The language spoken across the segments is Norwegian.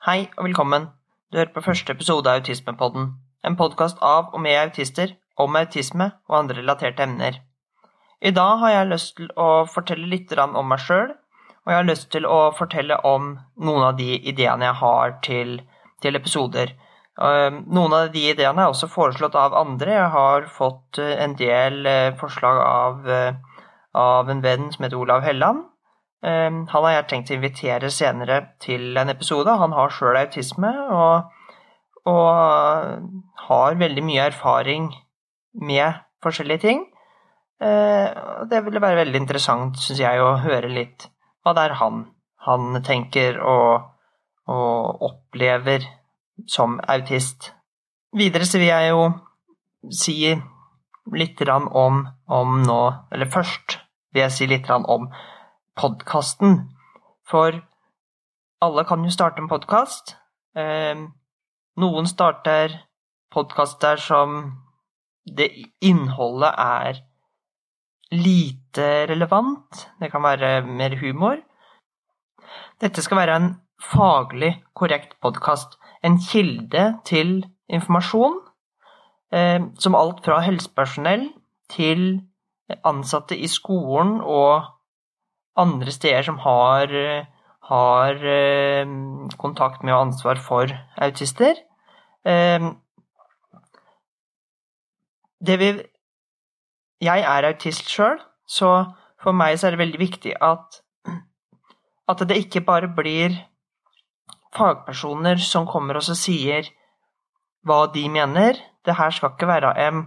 Hei og velkommen. Du hører på første episode av Autismepodden. En podkast av og med autister om autisme og andre relaterte emner. I dag har jeg lyst til å fortelle litt om meg sjøl, og jeg har lyst til å fortelle om noen av de ideene jeg har til, til episoder. Noen av de ideene er også foreslått av andre. Jeg har fått eh, en del eh, forslag av, eh, av en venn som heter Olav Helland. Ehm, han har jeg tenkt å invitere senere til en episode. Han har sjøl autisme og, og, har veldig mye erfaring med forskjellige ting. Ehm, det ville være veldig interessant, syns jeg, å høre litt hva det er han, han tenker og, og opplever som autist. Videre så vil jeg jo si litt om, om nå Eller først vil jeg si litt om podkasten. For alle kan jo starte en podkast. Eh, noen starter podkaster som det innholdet er lite relevant. Det kan være mer humor. Dette skal være en faglig korrekt podkast. En kilde til informasjon. Eh, som alt fra helsepersonell til ansatte i skolen og andre steder som har, har eh, kontakt med og ansvar for autister. Eh, det vi Jeg er autist sjøl, så for meg så er det veldig viktig at, at det ikke bare blir fagpersoner som kommer og sier hva de mener. Det her skal ikke være en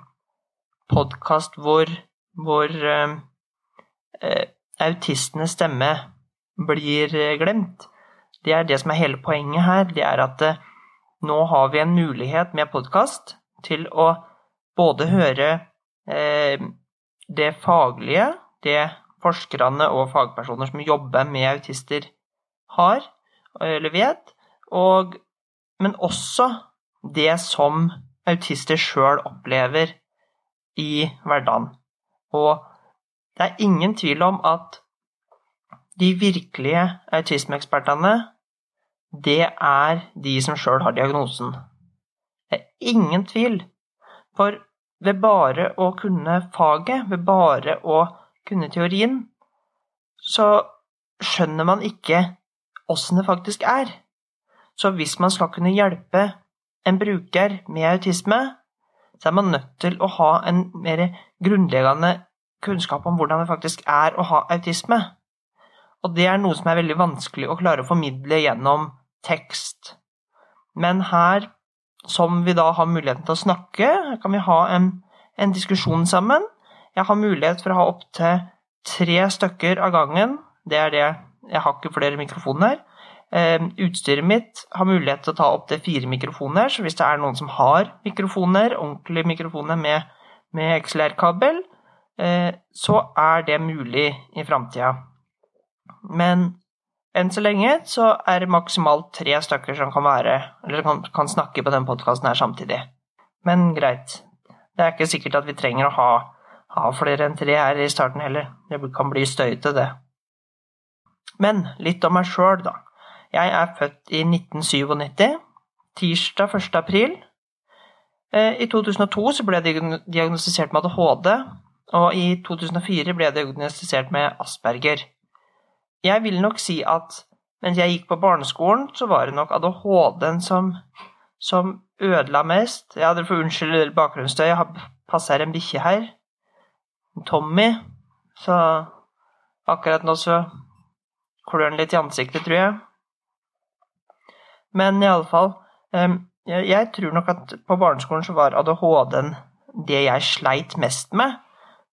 podkast hvor, hvor eh, eh autistenes stemme blir eh, glemt. Det er det som er hele poenget her. Det er at eh, nå har vi en mulighet med podkast til å både høre eh, det faglige, det forskerne og fagpersoner som jobber med autister, har eller vet, og, men også det som autister sjøl opplever i hverdagen. Og det er ingen tvil om at de virkelige autismeekspertene, det er de som sjøl har diagnosen. Det er ingen tvil. For ved bare å kunne faget, ved bare å kunne teorien, så skjønner man ikke åssen det faktisk er. Så hvis man skal kunne hjelpe en bruker med autisme, så er man nødt til å ha en mer grunnleggende kunnskap om hvordan det faktisk er å ha autisme. Og det er noe som er veldig vanskelig å klare å formidle gjennom tekst. Men her, som vi da har muligheten til å snakke, kan vi ha en, en diskusjon sammen. Jeg har mulighet for å ha opptil tre stykker av gangen. Det er det. Jeg har ikke flere mikrofoner. Uh, utstyret mitt har mulighet til å ta opptil fire mikrofoner, så hvis det er noen som har mikrofoner, ordentlige mikrofoner med, med XLR-kabel, så er det mulig i framtida. Men enn så lenge så er det maksimalt tre stykker som kan være Eller kan, kan snakke på den podkasten her samtidig. Men greit. Det er ikke sikkert at vi trenger å ha, ha flere enn tre her i starten heller. Det kan bli støyete, det. Men litt om meg sjøl, da. Jeg er født i 1997. Tirsdag 1. april. Eh, I 2002 så ble jeg diagnostisert med ADHD, og i 2004 ble jeg diagnostisert med Asperger. Jeg vil nok si at mens jeg gikk på barneskolen, så var det nok ADHD-en som, som ødela mest. Ja, dere får unnskylde bakgrunnsstøy, jeg passer en bikkje her. Tommy. Så akkurat nå så klør han litt i ansiktet, tror jeg. Men i alle fall jeg, jeg tror nok at på barneskolen så var ADHD-en det jeg sleit mest med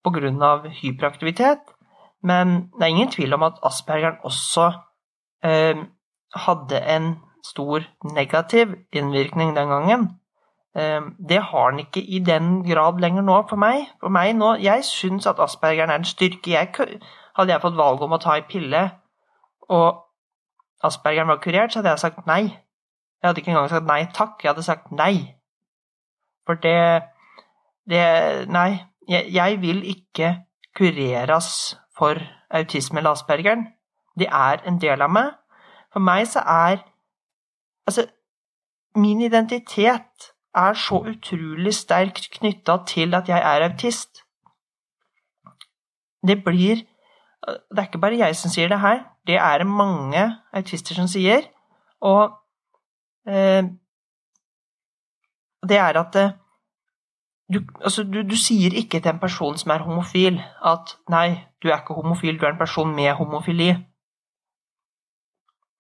pga. hyperaktivitet. Men det er ingen tvil om at aspergeren også eh, hadde en stor negativ innvirkning den gangen. Eh, det har den ikke i den grad lenger nå for meg. For meg nå, Jeg syns at aspergeren er en styrke. Jeg, hadde jeg fått valg om å ta ei pille, og aspergeren var kurert, så hadde jeg sagt nei. Jeg hadde ikke engang sagt nei takk, jeg hadde sagt nei. For det, det Nei, jeg, jeg vil ikke kureres for autisme eller aspergeren. De er en del av meg. For meg så er Altså, min identitet er så utrolig sterkt knytta til at jeg er autist. Det blir Det er ikke bare jeg som sier det her, det er det mange autister som sier. Og eh, det er at eh, du, altså, du, du, sier ikke til en person som er homofil, at 'nei, du er ikke homofil, du er en person med homofili'.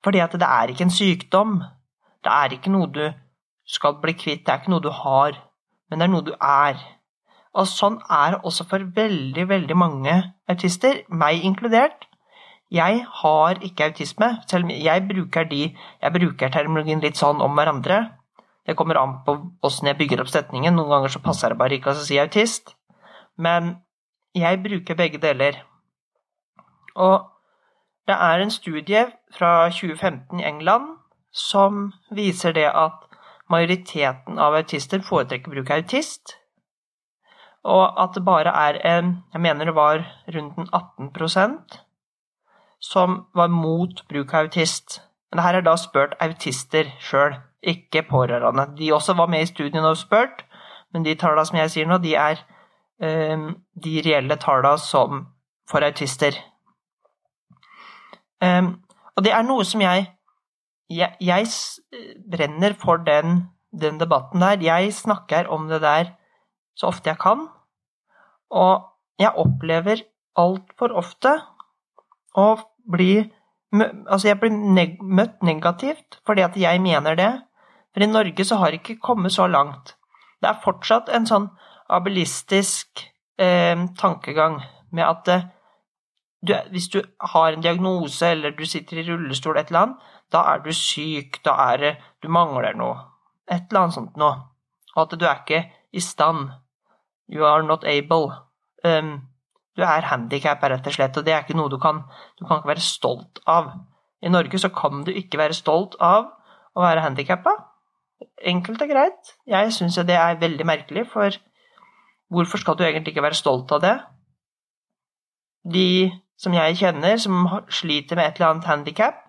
Fordi at det er ikke en sykdom. Det er ikke noe du skal bli kvitt, det er ikke noe du har, men det er noe du er. Og sånn er det også for veldig, veldig mange autister, meg inkludert. Jeg har ikke autisme, selv om jeg bruker, de, jeg bruker terminologien litt sånn om hverandre. Det kommer an på åssen jeg bygger opp setningen. Noen ganger så passer det bare ikke å si autist. Men jeg bruker begge deler. Og det er en studie fra 2015 i England som viser det at majoriteten av autister foretrekker bruk av autist, og at det bare er en Jeg mener det var rundt en 18% som var mot bruk av autist. Men det her er da spurt autister sjøl, ikke pårørende. De også var med i studien og spurt, men de tallene som jeg sier nå, de er um, de reelle tallene som for autister. Um, og det er noe som jeg jeg, jeg brenner for den, den, debatten der. Jeg snakker om det der så ofte jeg kan. Og jeg opplever altfor ofte å bli Altså, jeg blir neg møtt negativt fordi at jeg mener det. For i Norge så har det ikke kommet så langt. Det er fortsatt en sånn abilistisk eh, tankegang med at eh, du, hvis du har en diagnose eller du sitter i rullestol, et eller annet, da er du syk, da er det Du mangler noe. Et eller annet sånt noe. Og at du er ikke i stand. You are not able. Um, du er handikappa, rett og slett, og det er ikke noe du kan Du kan ikke være stolt av. I Norge så kan du ikke være stolt av å være handikappa. Enkelt og greit. Jeg syns det er veldig merkelig, for hvorfor skal du egentlig ikke være stolt av det? De som jeg kjenner, som sliter med et eller annet handikap,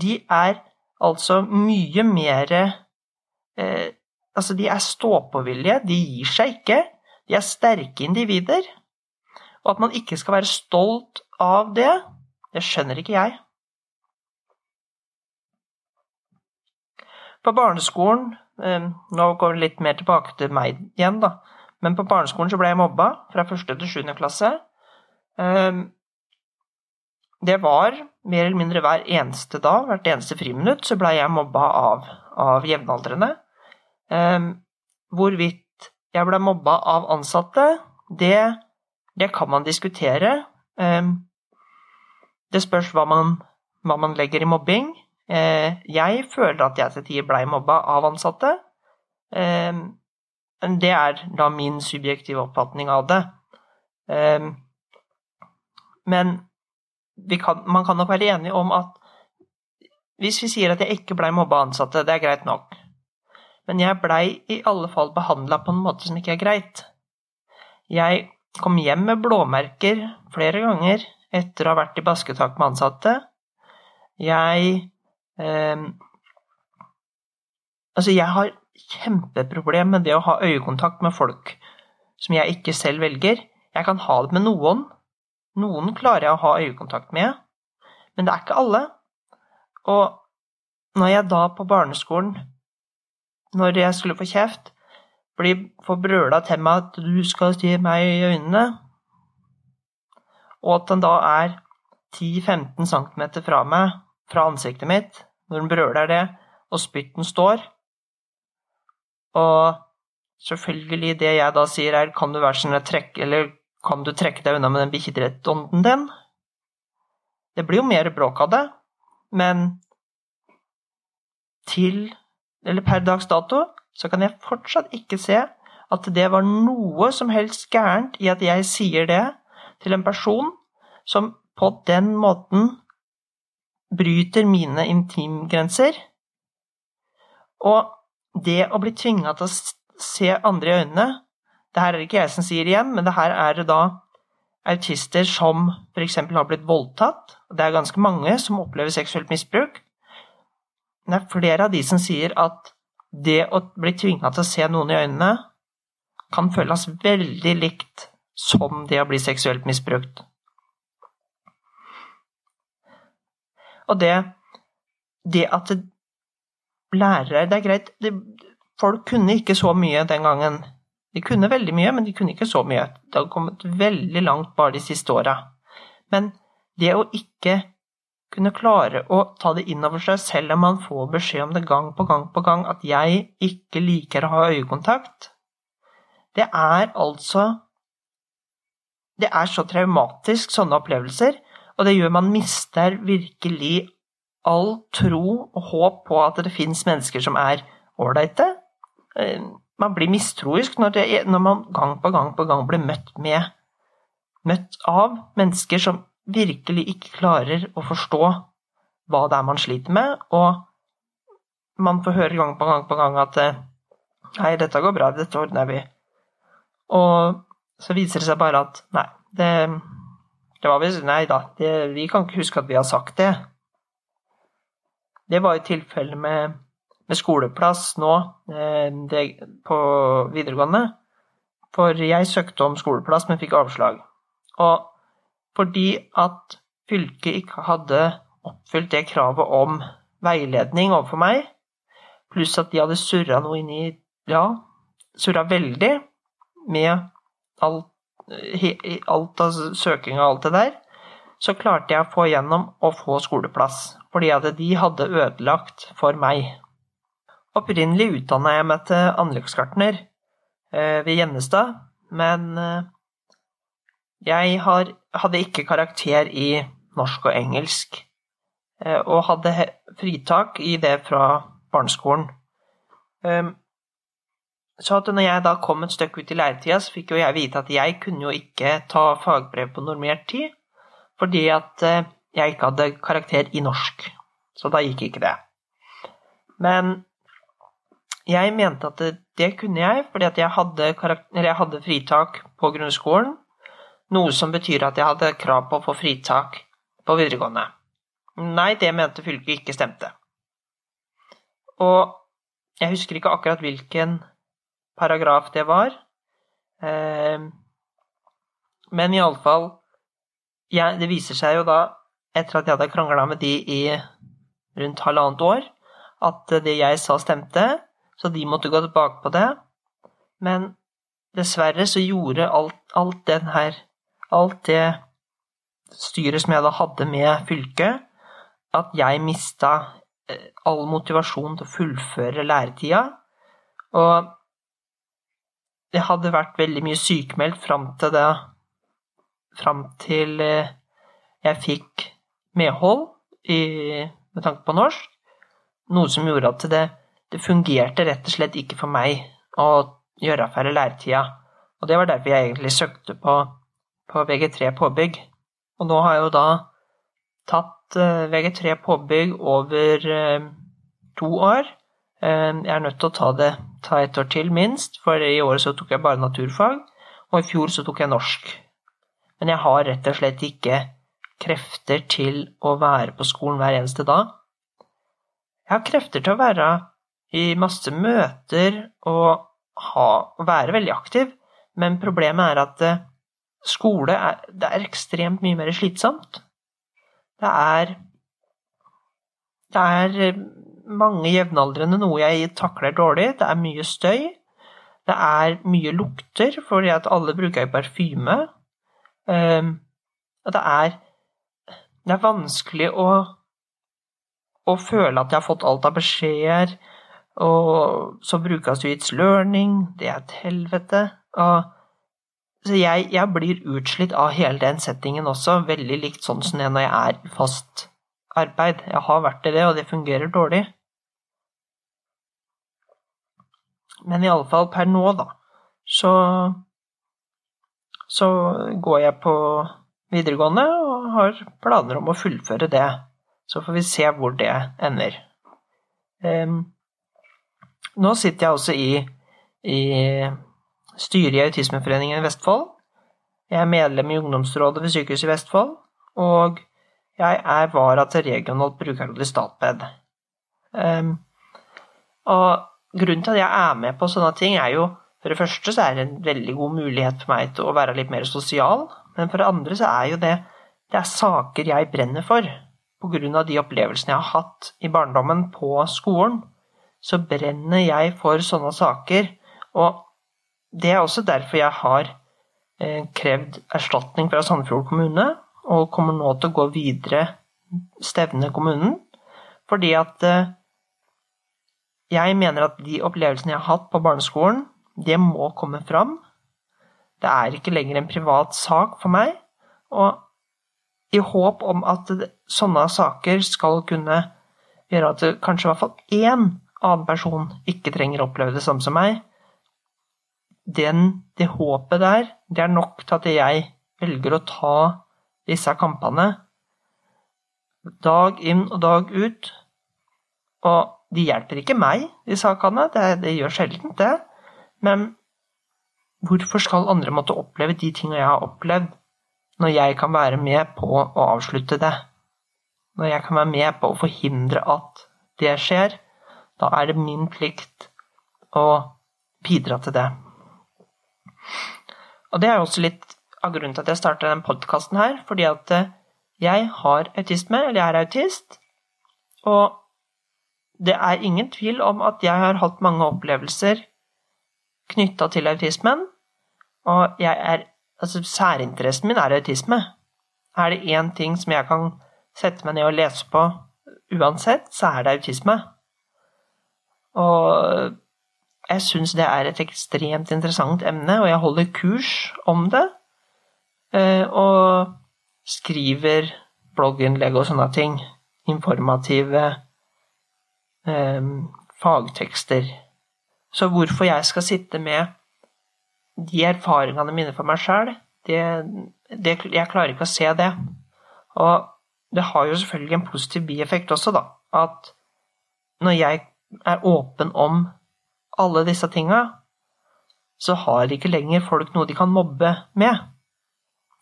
de er altså mye mer eh, Altså, de er stå-på-villige, de gir seg ikke. De er sterke individer. Og at man ikke skal være stolt av det, det skjønner ikke jeg. På barneskolen eh, Nå går vi litt mer tilbake til meg igjen, da. Men på barneskolen så ble jeg mobba fra første til sjuende klasse. Eh, det var mer eller mindre hver eneste dag, hvert eneste friminutt, så blei jeg mobba av, av jevnaldrende. Um, hvorvidt jeg ble mobba av ansatte, det, det kan man diskutere. Det spørs hva man, hva man, legger i mobbing. Uh, jeg føler at jeg til tider blei mobba av ansatte. Um, det er da min subjektive oppfatning av det. men kan, man kan nok være enig om at hvis vi sier at jeg ikke blei mobba av ansatte, det er greit nok. Men jeg blei i alle fall behandla på en måte som ikke er greit. Jeg kom hjem med blåmerker flere ganger etter å ha vært i basketak med ansatte. Jeg eh, Altså, jeg har kjempeproblem med det å ha øyekontakt med folk som jeg ikke selv velger. Jeg kan ha det med noen, noen klarer jeg å ha øyekontakt med, men det er ikke alle. Og når jeg da på barneskolen, når jeg skulle få kjeft, blir får brøla til meg at du skal se meg i øynene, og at han da er 10-15 cm fra meg, fra ansiktet mitt, når den brøler det, og spytten står Og selvfølgelig det jeg da sier er 'kan du være sånn trekke', eller kan du trekke deg unna med den bikkjedrettånden din? Det blir jo mer bråk av det, men til eller per dags dato så kan jeg fortsatt ikke se at det var noe som helst gærent i at jeg sier det til en person som på den måten bryter mine intimgrenser. Og det å bli tvinga til å se andre i øynene det her er det ikke jeg som sier igjen, men det her er det da autister som f.eks. har blitt voldtatt. Det er ganske mange som opplever seksuelt misbruk. det er flere av de som sier at det å bli tvinga til å se noen i øynene kan føles veldig likt som det å bli seksuelt misbrukt. Og det, det at det, lærere Det er greit, det, folk kunne ikke så mye den gangen. De kunne veldig mye, men de kunne ikke så mye. Det har kommet veldig langt bare de siste åra. Men det å ikke kunne klare å ta det inn over seg selv om man får beskjed om det gang på gang på gang at jeg ikke liker å ha øyekontakt, det er altså Det er så traumatisk, sånne opplevelser, og det gjør man mister virkelig all tro og håp på at det fins mennesker som er ålreite. Eh, man blir mistroisk når, det, når man gang på gang på gang blir møtt med Møtt av mennesker som virkelig ikke klarer å forstå hva det er man sliter med, og man får høre gang på gang på gang at eh, Nei, dette går bra, dette ordner vi. Og så viser det seg bare at nei, det, det var vel Nei da, det, vi kan ikke huske at vi har sagt det. Det var jo tilfellet med, med, skoleplass nå eh, det, på videregående. For jeg søkte om skoleplass, men fikk avslag. Og fordi at fylket ikke hadde oppfylt det kravet om veiledning overfor meg, pluss at de hadde surra noe inn i Ja, surra veldig med alt, alt av søking og alt det der, så klarte jeg å få gjennom å få skoleplass, fordi at de hadde ødelagt for meg. Opprinnelig utdanna jeg meg til anleggsgartner eh, ved Gjennestad, men eh, jeg hadde ikke karakter i norsk og engelsk, eh, og hadde fritak i det fra barneskolen. Så at når jeg da kom et stykke ut i læretida, så fikk jo jeg vite at jeg kunne jo ikke ta fagbrev på normert tid, fordi at eh, jeg ikke hadde karakter i norsk. Så da gikk ikke det. Men jeg mente at det, det kunne jeg, fordi at jeg hadde, jeg hadde fritak på grunnskolen noe som betyr at jeg hadde krav på å få fritak på videregående. Nei, det mente fylket ikke stemte. Og jeg husker ikke akkurat hvilken paragraf det var, eh, men iallfall ja, Det viser seg jo da, etter at jeg hadde krangla med de i rundt halvannet år, at det jeg sa, stemte, så de måtte gå tilbake på det. Men dessverre så gjorde alt, alt den her alt det styret som jeg da hadde med fylket, at jeg mista eh, all motivasjon til å fullføre læretida. Og det hadde vært veldig mye sykemeldt fram til det Fram til eh, jeg fikk medhold i, med tanke på norsk. Noe som gjorde at det, det fungerte rett og slett ikke for meg å gjøre ferdig læretida. Og det var derfor jeg egentlig søkte på på VG3 påbygg. Og nå har jeg jo da tatt eh, VG3 påbygg over eh, to år. Eh, jeg er nødt til å ta det ta et år til, minst, for i år så tok jeg bare naturfag, og i fjor så tok jeg norsk. Men jeg har rett og slett ikke krefter til å være på skolen hver eneste dag. Jeg har krefter til å være i masse møter og ha, være veldig aktiv, men problemet er at skole er, det er ekstremt mye mer slitsomt. Det er Det er eh, mange jevnaldrende, noe jeg takler dårlig. Det er mye støy. Det er mye lukter, fordi at alle bruker parfyme. Um, og det er Det er vanskelig å, å føle at jeg har fått alt av beskjeder. Og så brukes jo It's Learning. Det er et helvete. Og så jeg, jeg, blir utslitt av hele den settingen også, veldig likt sånn som det når jeg er fast arbeid. Jeg har vært i det, og det fungerer dårlig. Men i alle fall per nå, da, så Så går jeg på videregående og har planer om å fullføre det. Så får vi se hvor det ender. Um, nå sitter jeg også i, i styret i Autismeforeningen i Vestfold. Jeg er medlem i ungdomsrådet ved Sykehuset i Vestfold. Og jeg er vara til regionalt brukerråd i Statped. Um, og grunnen til at jeg er med på sånne ting, er jo for det første så er det en veldig god mulighet for meg til å være litt mer sosial. Men for det andre så er jo det det er saker jeg brenner for. Pga. de opplevelsene jeg har hatt i barndommen på skolen, så brenner jeg for sånne saker. Og det er også derfor jeg har eh, krevd erstatning fra Sandefjord kommune, og kommer nå til å gå videre stevne kommunen. Fordi at eh, jeg mener at de opplevelsene jeg har hatt på barneskolen, det må komme fram. Det er ikke lenger en privat sak for meg. Og i håp om at sånne saker skal kunne gjøre at kanskje i hvert fall én annen person ikke trenger å oppleve det samme som meg, den, det håpet der, det er nok til at jeg velger å ta disse kampene dag inn og dag ut. Og de hjelper ikke meg, de sakene, det, det gjør sjelden det. Men hvorfor skal andre måtte oppleve de tingene jeg har opplevd, når jeg kan være med på å avslutte det? Når jeg kan være med på å forhindre at det skjer, da er det min plikt å bidra til det. Og det er også litt av grunnen til at jeg starta den podkasten her, fordi at eh, jeg har autisme, eller jeg er autist, og det er ingen tvil om at jeg har hatt mange opplevelser knytta til autismen, og jeg er Altså, særinteressen min er autisme. Er det én ting som jeg kan sette meg ned og lese på uansett, så er det autisme. Og jeg syns det er et ekstremt interessant emne, og jeg holder kurs om det. Eh, og skriver blogginnlegg og sånne ting. Informative eh, fagtekster. Så hvorfor jeg skal sitte med de erfaringene mine for meg sjøl, jeg klarer ikke å se det. Og det har jo selvfølgelig en positiv bieffekt også, da. At når jeg er åpen om alle disse tinga, så har ikke lenger folk noe de kan mobbe med.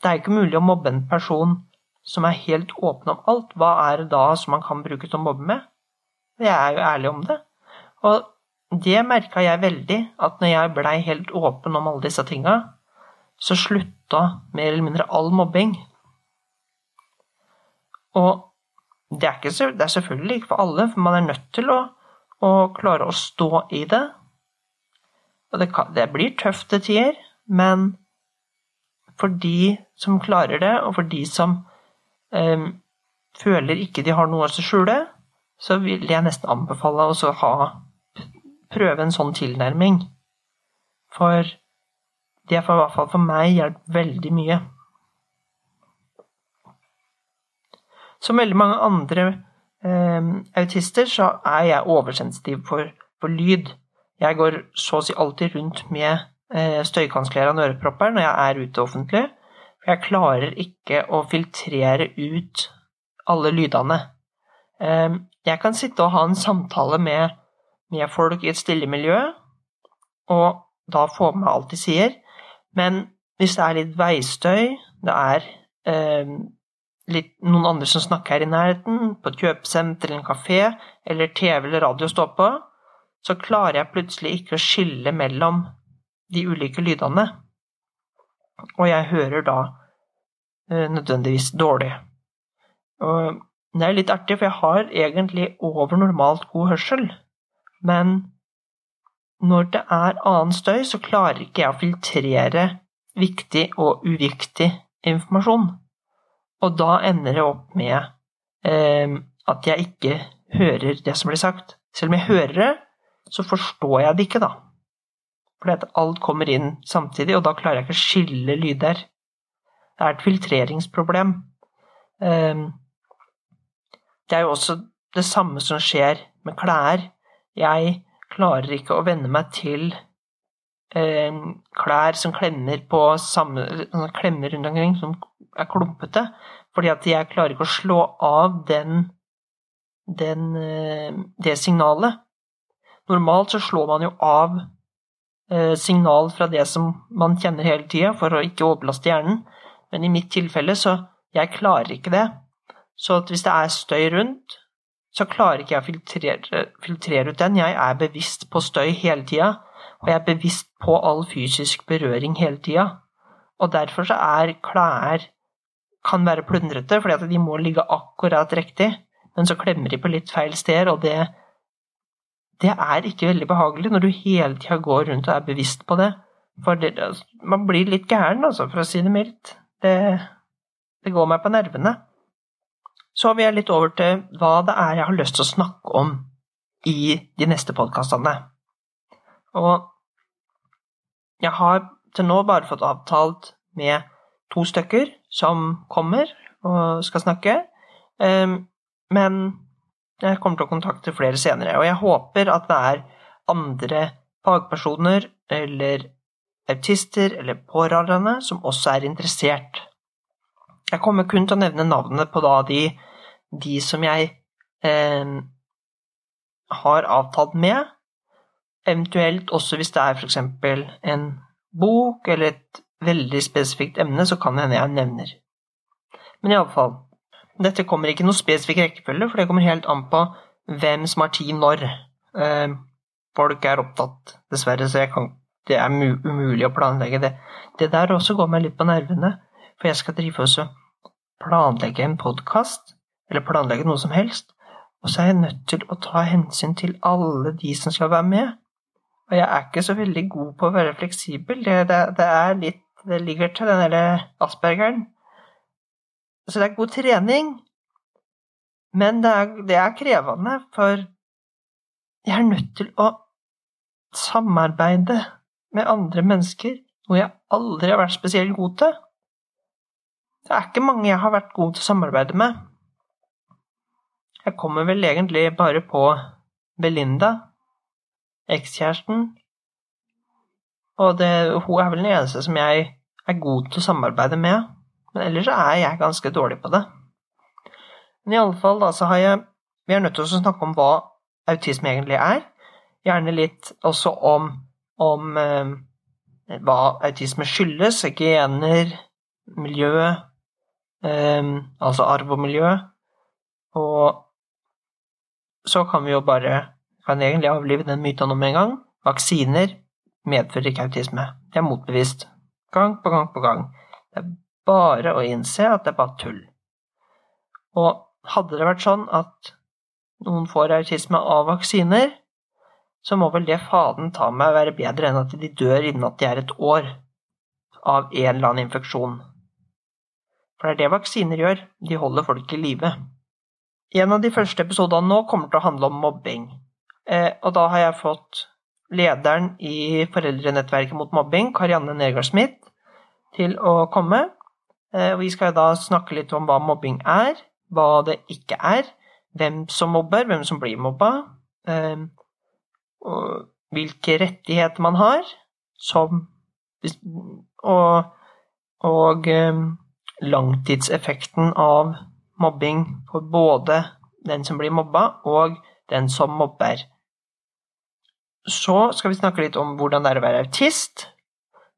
Det er ikke mulig å mobbe en person som er helt åpen om alt. Hva er det da som man kan bruke til å mobbe med? Jeg er jo ærlig om det. Og det merka jeg veldig, at når jeg blei helt åpen om alle disse tinga, så slutta mer eller mindre all mobbing. Og det er, ikke, det er selvfølgelig ikke for alle, for man er nødt til å, å klare å stå i det. Og det, kan, det blir tøft til tider, men for de som klarer det, og for de som eh, føler ikke de har noe å skjule, så vil jeg nesten anbefale å ha prøve en sånn tilnærming. For det har i hvert fall for meg hjulpet veldig mye. Som veldig mange andre eh, autister, så er jeg oversensitiv for, for, lyd. Jeg går så å si alltid rundt med eh, og ørepropper når jeg er ute offentlig. For jeg klarer ikke å filtrere ut alle lydene. Eh, jeg kan sitte og ha en samtale med folk i et stille miljø, og da få med alt de sier. Men hvis det er litt veistøy, det er eh, litt, noen andre som snakker her i nærheten, på et kjøpesenter eller en kafé, eller TV eller radio står på, så klarer jeg plutselig ikke å skille mellom de ulike lydene. Og jeg hører da eh, nødvendigvis dårlig. Og det er litt artig, for jeg har egentlig over normalt god hørsel. Men når det er annen støy, så klarer ikke jeg å filtrere viktig og uviktig informasjon. Og da ender det opp med eh, at jeg ikke hører det som blir sagt. Selv om jeg hører det, så forstår jeg det ikke, da. Fordi alt kommer inn samtidig, og da klarer jeg ikke å skille lyder. Det er et filtreringsproblem. Eh, det er jo også det samme som skjer med klær. Jeg klarer ikke å venne meg til eh, klær som klemmer på samme Klemmer rundt omkring, som er klumpete. Fordi at jeg klarer ikke å slå av den, den, eh, det signalet. Normalt så slår man jo av signal fra det som man kjenner hele tida, for å ikke overbelaste hjernen. Men i mitt tilfelle så jeg klarer ikke det. Så hvis det er støy rundt, så klarer ikke jeg å filtrere, filtrere ut den. Jeg er bevisst på støy hele tida, og jeg er bevisst på all fysisk berøring hele tida. Og derfor så er klær kan være plundrete, fordi at de må ligge akkurat riktig, men så klemmer de på litt feil steder, og det, det er ikke veldig behagelig når du hele tida går rundt og er bevisst på det. For det, man blir litt gæren, altså, for å si det mildt. Det, det går meg på nervene. Så vil jeg litt over til hva det er jeg har lyst til å snakke om i de neste podkastene. Og jeg har til nå bare fått avtalt med to stykker som kommer og skal snakke. Ehm, men jeg kommer til å kontakte flere senere, og jeg håper at det er andre fagpersoner eller autister eller pårørende som også er interessert. Jeg kommer kun til å nevne navnet på da de, de som jeg eh, har avtalt med, eventuelt også hvis det er f.eks. en bok eller et veldig spesifikt emne, så kan det hende jeg nevner. Men iallfall, dette kommer ikke noe spesifikk rekkefølge, for det kommer helt an på hvem som har tid når. Eh, folk er opptatt, dessverre, så kan, det er umulig å planlegge det. Det der også går meg litt på nervene, for jeg skal drive også planlegge en podkast, eller planlegge noe som helst, og så er jeg nødt til å ta hensyn til alle de som skal være med. Og jeg er ikke så veldig god på å være fleksibel. Det, det, det er litt det ligger til den derre aspergeren. Så det er god trening, men det er, det er krevende, for jeg er nødt til å samarbeide med andre mennesker, noe jeg aldri har vært spesielt god til. Det er ikke mange jeg har vært god til å samarbeide med. Jeg kommer vel egentlig bare på Belinda, ekskjæresten, og det, hun er vel den eneste som jeg er god til å samarbeide med. Men ellers så er jeg ganske dårlig på det. Men i alle fall, da, så har jeg Vi er nødt til å snakke om hva autisme egentlig er. Gjerne litt også om, om eh, hva autisme skyldes. Gener, miljø, eh, altså arv og miljø. Og så kan vi jo bare kan egentlig avlive den myten om en gang. Vaksiner medfører ikke autisme. Det er motbevist. Gang på gang på gang. Det er bare å innse at det er bare tull. Og hadde det vært sånn at noen får autisme av vaksiner, så må vel det faden ta meg være bedre enn at de dør innen at de er et år av en eller annen infeksjon. For det er det vaksiner gjør, de holder folk i live. En av de første episodene nå kommer til å handle om mobbing. Eh, og da har jeg fått lederen i Foreldrenettverket mot mobbing, Karianne Nergård Smith, til å komme. Eh, vi skal da snakke litt om hva mobbing er, hva det ikke er, hvem som mobber, hvem som blir mobba, eh, og hvilke rettigheter man har, som Og, og eh, langtidseffekten av mobbing for både den som blir mobba, og den som mobber. Så skal vi snakke litt om hvordan det er å være autist.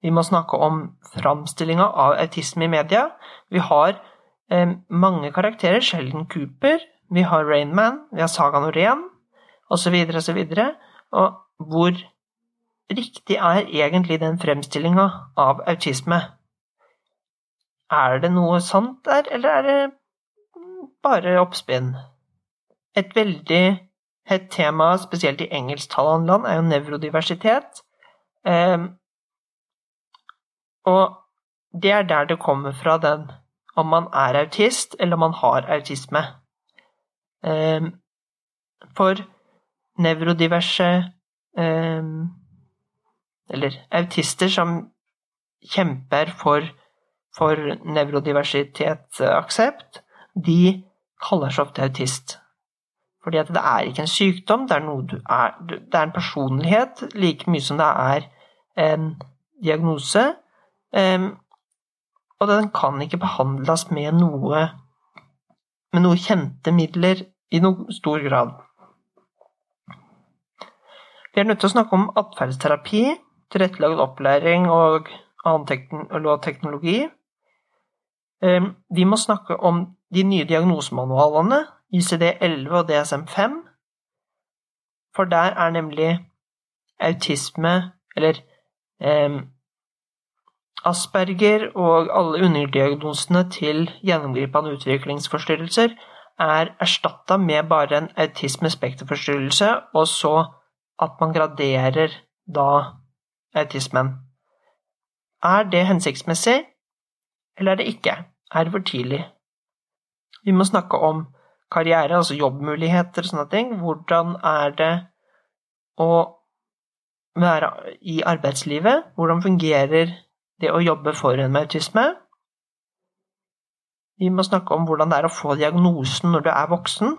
Vi må snakke om framstillinga av autisme i media. Vi har eh, mange karakterer. Sheldon Cooper, vi har Rainman, vi har Saga Norén osv. osv. Og hvor riktig er egentlig den fremstillinga av autisme? Er det noe sant der, eller er det bare oppspinn? Et veldig hett tema spesielt i engelsktalende land er jo nevrodiversitet. Eh, og det er der det kommer fra, den om man er autist eller om man har autisme. Eh, for nevrodiverse eh, Eller autister som kjemper for, for nevrodiversitetsaksept, de kaller seg ofte autist. Fordi at det er ikke en sykdom, det er, er, det er en personlighet like mye som det er en diagnose. Um, og den kan ikke behandles med noe, med noe kjente midler i noe stor grad. Vi er nødt til å snakke om atferdsterapi, tilrettelagt opplæring og annen teknologi. Um, vi må snakke om de nye diagnosemanualene ICD-11 og DSM-5. For der er nemlig autisme, eller eh, Asperger og alle underdiagnosene til gjennomgripende utviklingsforstyrrelser er erstatta med bare en autismespekterforstyrrelse, og så at man graderer da autismen. Er det hensiktsmessig, eller er det ikke? Er det for tidlig? Vi må snakke om karriere, altså jobbmuligheter og sånne ting. Hvordan er det å være i arbeidslivet? Hvordan fungerer det å jobbe for en med autisme? Vi må snakke om hvordan det er å få diagnosen når du er voksen.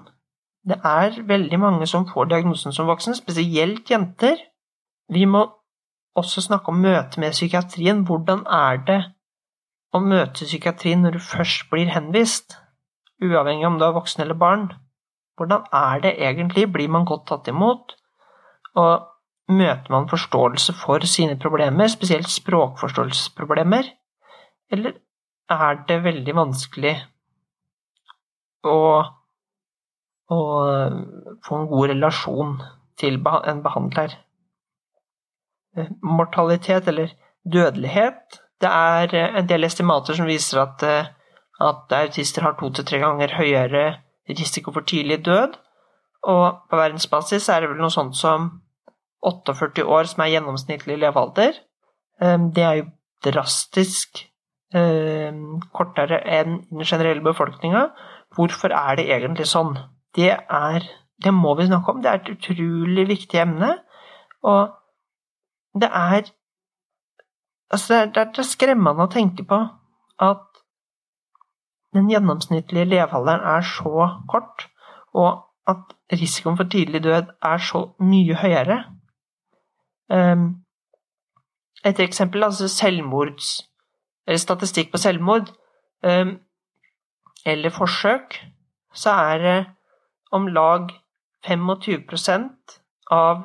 Det er veldig mange som får diagnosen som voksen, spesielt jenter. Vi må også snakke om møtet med psykiatrien. Hvordan er det å møte psykiatrien når du først blir henvist? uavhengig om du er voksen eller barn. Hvordan er det egentlig? Blir man godt tatt imot? Og møter man forståelse for sine problemer, spesielt språkforståelsesproblemer? Eller er det veldig vanskelig å, å få en god relasjon til en behandler? Mortalitet, eller dødelighet, det er en del estimater som viser at eh, at autister har to til tre ganger høyere risiko for tidlig død. Og på verdensbasis er det vel noe sånt som 48 år som er gjennomsnittlig levealder. Ehm, det er jo drastisk ehm, kortere enn den generelle befolkninga. Hvorfor er det egentlig sånn? Det er Det må vi snakke om. Det er et utrolig viktig emne. Og det er Altså, det er, det er skremmende å tenke på at den gjennomsnittlige levealderen er så kort, og at risikoen for tidlig død er så mye høyere. Ehm, et eksempel, altså selvmords Eller statistikk på selvmord ehm, eller forsøk, så er det om lag 25% av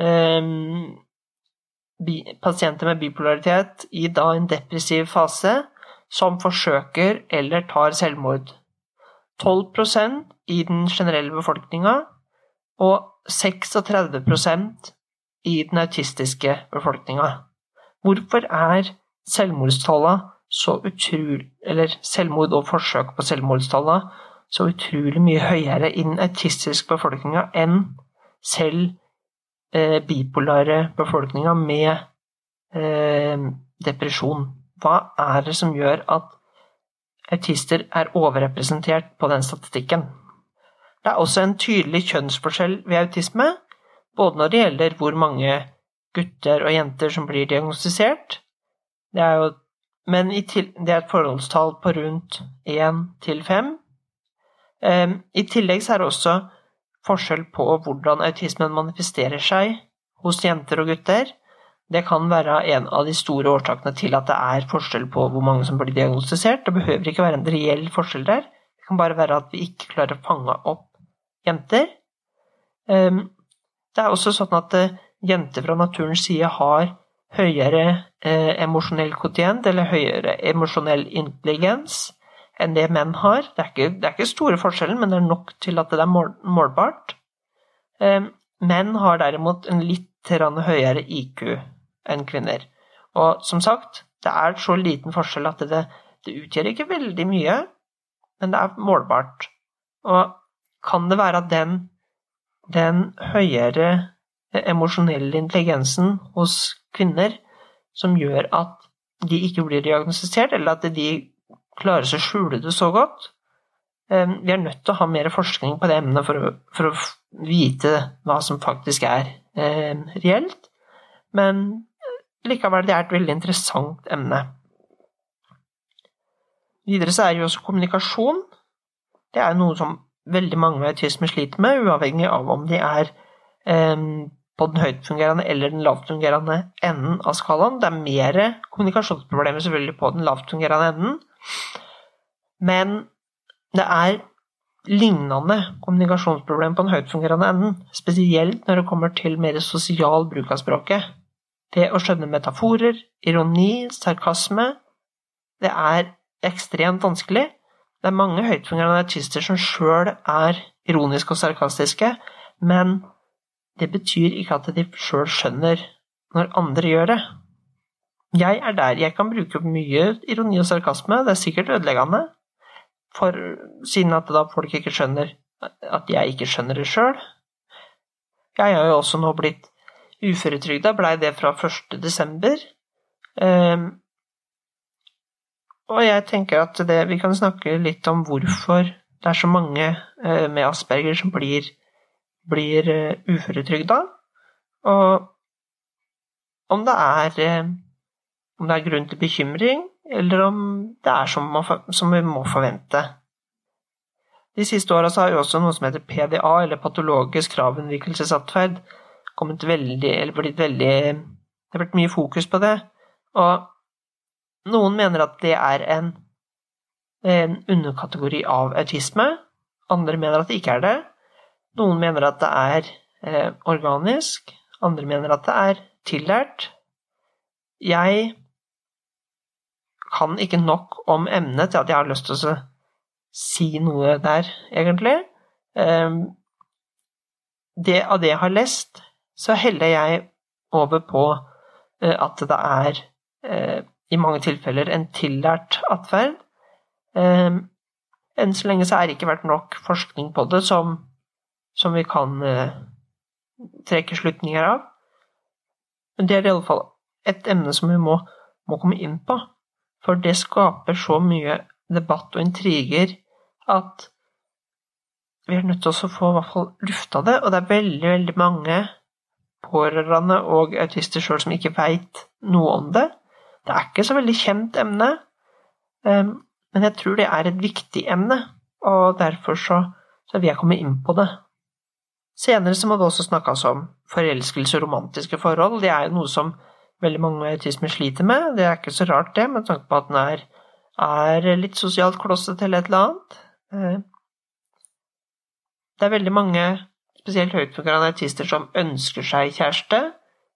ehm, pasienter med bipolaritet i da en depressiv fase som forsøker eller tar selvmord. 12% i den generelle befolkninga og 36 i den autistiske befolkninga. Hvorfor er selvmordstallene så utrolig Eller selvmord og forsøk på selvmordstallene så utrolig mye høyere i den autistiske befolkninga enn selv eh, bipolare befolkninga med eh, depresjon? Hva er det som gjør at autister er overrepresentert på den statistikken? Det er også en tydelig kjønnsforskjell ved autisme, både når det gjelder hvor mange gutter og jenter som blir diagnostisert, det er jo, men det er et forholdstall på rundt 1 til 5. Ehm, I tillegg er det også forskjell på hvordan autismen manifesterer seg hos jenter og gutter. Det kan være en av de store årsakene til at det er forskjell på hvor mange som blir diagnostisert. Det behøver ikke være en reell forskjell der. Det kan bare være at vi ikke klarer å fange opp jenter. Ehm, det er også sånn at eh, jenter fra naturens side har høyere eh, emosjonell kvotient, eller høyere emosjonell intelligens, enn det menn har. Det er, ikke, det er ikke store forskjellen, men det er nok til at det er målbart. Eh, menn har derimot en litt høyere IQ enn kvinner. Og som sagt, det er så liten forskjell at det, det utgjør ikke veldig mye, men det er målbart. Og kan det være at den, den høyere emosjonelle intelligensen hos kvinner som gjør at de ikke blir diagnostisert, eller at de klarer seg å skjule det så godt? Eh, vi er nødt til å ha mer forskning på det emnet for å, for å vite hva som faktisk er eh, reelt. Men likevel, det er et veldig interessant emne. Videre så er jo også kommunikasjon. Det er noe som veldig mange med autisme sliter med, uavhengig av om de er eh, på den høytfungerende eller den lavtfungerende enden av skalaen. Det er mer kommunikasjonsproblemer selvfølgelig på den lavtfungerende enden, men det er lignende kommunikasjonsproblemer på den høytfungerende enden, spesielt når det kommer til mer sosial bruk av språket. Det å skjønne metaforer, ironi, sarkasme Det er ekstremt vanskelig. Det er mange høytfungerende artister som sjøl er ironiske og sarkastiske, men det betyr ikke at de sjøl skjønner når andre gjør det. Jeg er der. Jeg kan bruke mye ironi og sarkasme. Det er sikkert ødeleggende, for, siden at da folk ikke skjønner at jeg ikke skjønner det sjøl. Jeg har jo også nå blitt uføretrygda, blei det fra 1. desember. Um, og jeg tenker at det, vi kan snakke litt om hvorfor det er så mange uh, med asperger som blir, blir uh, uføretrygda. Og om det er uh, om det er grunn til bekymring, eller om det er som, som vi må forvente. De siste åra har jo også noe som heter PDA, eller patologisk kravunnvikelsesatferd, kommet veldig, eller blitt veldig Det har blitt mye fokus på det. Og noen mener at det er en, en underkategori av autisme. Andre mener at det ikke er det. Noen mener at det er eh, organisk. Andre mener at det er tillært. Jeg kan ikke nok om emnet til at jeg har lyst til å si noe der, egentlig. Ehm, det, av det jeg har lest, så heller jeg over på eh, at det er eh, i mange tilfeller en tillært atferd. Ehm, enn så lenge så er det ikke vært nok forskning på det som, som vi kan eh, trekke slutninger av. Men det er i alle fall et emne som vi må, må komme inn på. For det skaper så mye debatt og intriger at vi er nødt til å få i hvert fall lufta det. Og det er veldig, veldig mange pårørende og autister sjøl som ikke veit noe om det. Det er ikke så veldig kjent emne, ehm, men jeg tror det er et viktig emne, og derfor så, så vil jeg komme inn på det. Senere så må det også snakkes om forelskelse og romantiske forhold. Det er jo noe som veldig mange med autisme sliter med. Det er ikke så rart, det, med tanke på at den er, er litt sosialt klossete eller et eller annet. Eh, det er veldig mange, spesielt høytfungerende autister, som ønsker seg kjæreste,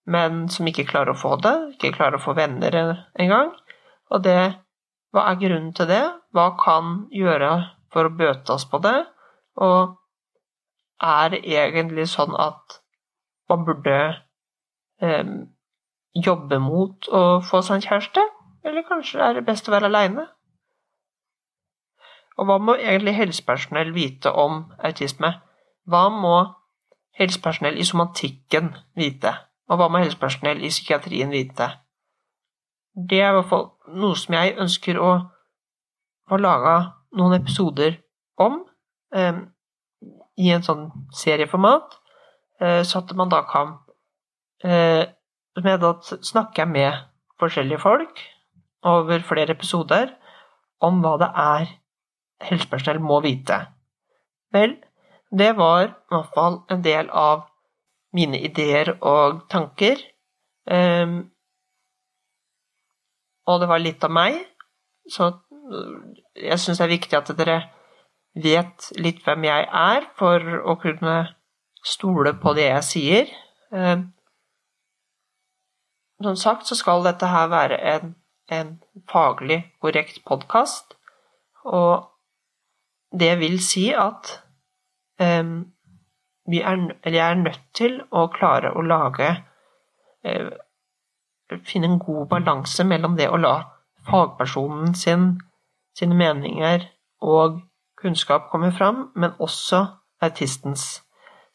men som ikke klarer å få det. Ikke klarer å få venner engang. Og det Hva er grunnen til det? Hva kan gjøre for å bøte oss på det? Og er det egentlig sånn at man burde eh, jobbe mot å få seg en kjæreste? Eller kanskje er det best å være aleine? Og hva må egentlig helsepersonell vite om autisme? Hva må helsepersonell i somatikken vite? Og hva må helsepersonell i psykiatrien vite? Det er i hvert fall noe som jeg ønsker å få laga noen episoder om eh, i en sånn serieformat, eh, så at man da kan eh, med da snakker jeg med forskjellige folk over flere episoder om hva det er helsepersonell må vite. Vel, det var i hvert fall en del av mine ideer og tanker. Um, og det var litt av meg, så jeg syns det er viktig at dere vet litt hvem jeg er, for å kunne stole på det jeg sier. Um, som sagt så skal dette her være en, en faglig korrekt podkast, og det vil si at um, vi er, jeg er nødt til å klare å lage eh, Finne en god balanse mellom det å la fagpersonen sin, sine meninger og kunnskap komme fram, men også autistens.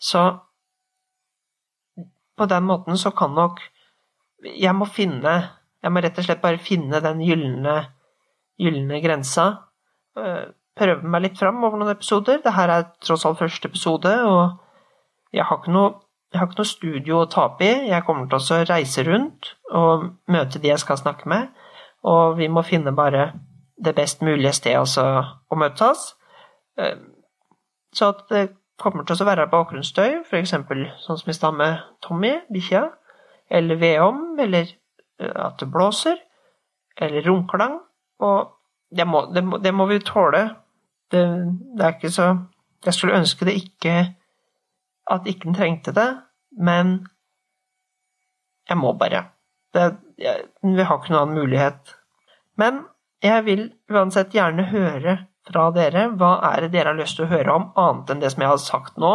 Så på den måten så kan nok jeg må finne Jeg må rett og slett bare finne den gylne grensa. Eh, prøve meg litt fram over noen episoder. Dette er tross alt første episode, og jeg har ikke noe, har ikke noe studio å tape i. Jeg kommer til å reise rundt og møte de jeg skal snakke med, og vi må finne bare det best mulige stedet å møtes. Eh, så at det kommer til å være bakgrunnsstøy, f.eks. sånn som i stad med Tommy, bikkja eller vedom, eller eh, at det blåser, eller romklang. Og det må, det må, det må vi tåle. Det, det, er ikke så Jeg skulle ønske det ikke At ikke den trengte det, men jeg må bare. Det, jeg, vi har ikke noen annen mulighet. Men jeg vil uansett gjerne høre fra dere. Hva er det dere har lyst til å høre om, annet enn det som jeg har sagt nå?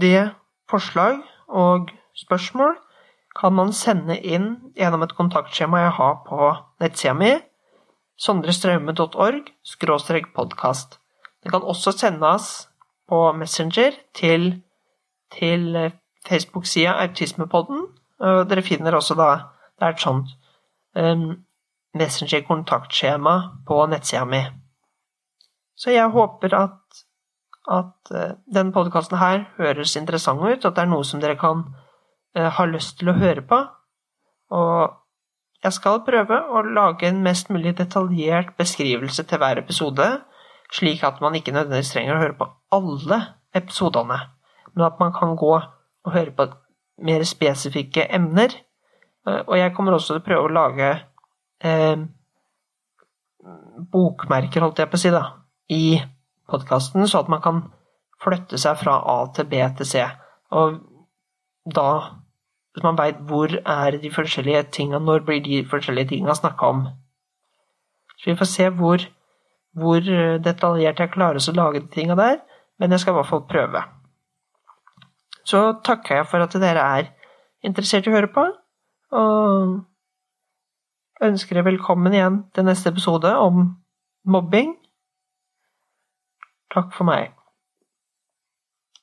Det forslag og spørsmål kan man sende inn gjennom et kontaktskjema jeg har på nettsida mi, sondrestraume.org podkast. Det kan også sendes på Messenger til, til Facebook-sida Autismepodden. Dere finner også da Det er et sånt um, Messenger-kontaktskjema på nettsida mi. Så jeg håper at, at uh, denne podkasten her høres interessant ut, at det er noe som dere kan uh, ha lyst til å høre på. Og jeg skal prøve å lage en mest mulig detaljert beskrivelse til hver episode, slik at man ikke nødvendigvis trenger å høre på alle episodene, men at man kan gå og høre på mer spesifikke emner. Eh, og jeg kommer også til å prøve å lage eh, bokmerker, holdt jeg på å si, da, i podkasten, så at man kan flytte seg fra A til B til C. Og da Hvis man veit hvor er de forskjellige tinga, når blir de forskjellige tinga snakka om. Så vi får se hvor, hvor detaljert jeg klarer å lage de tinga der, men jeg skal i hvert fall prøve. Så takker jeg for at dere er interessert i å høre på, og ønsker dere velkommen igjen til neste episode om mobbing. Takk for meg.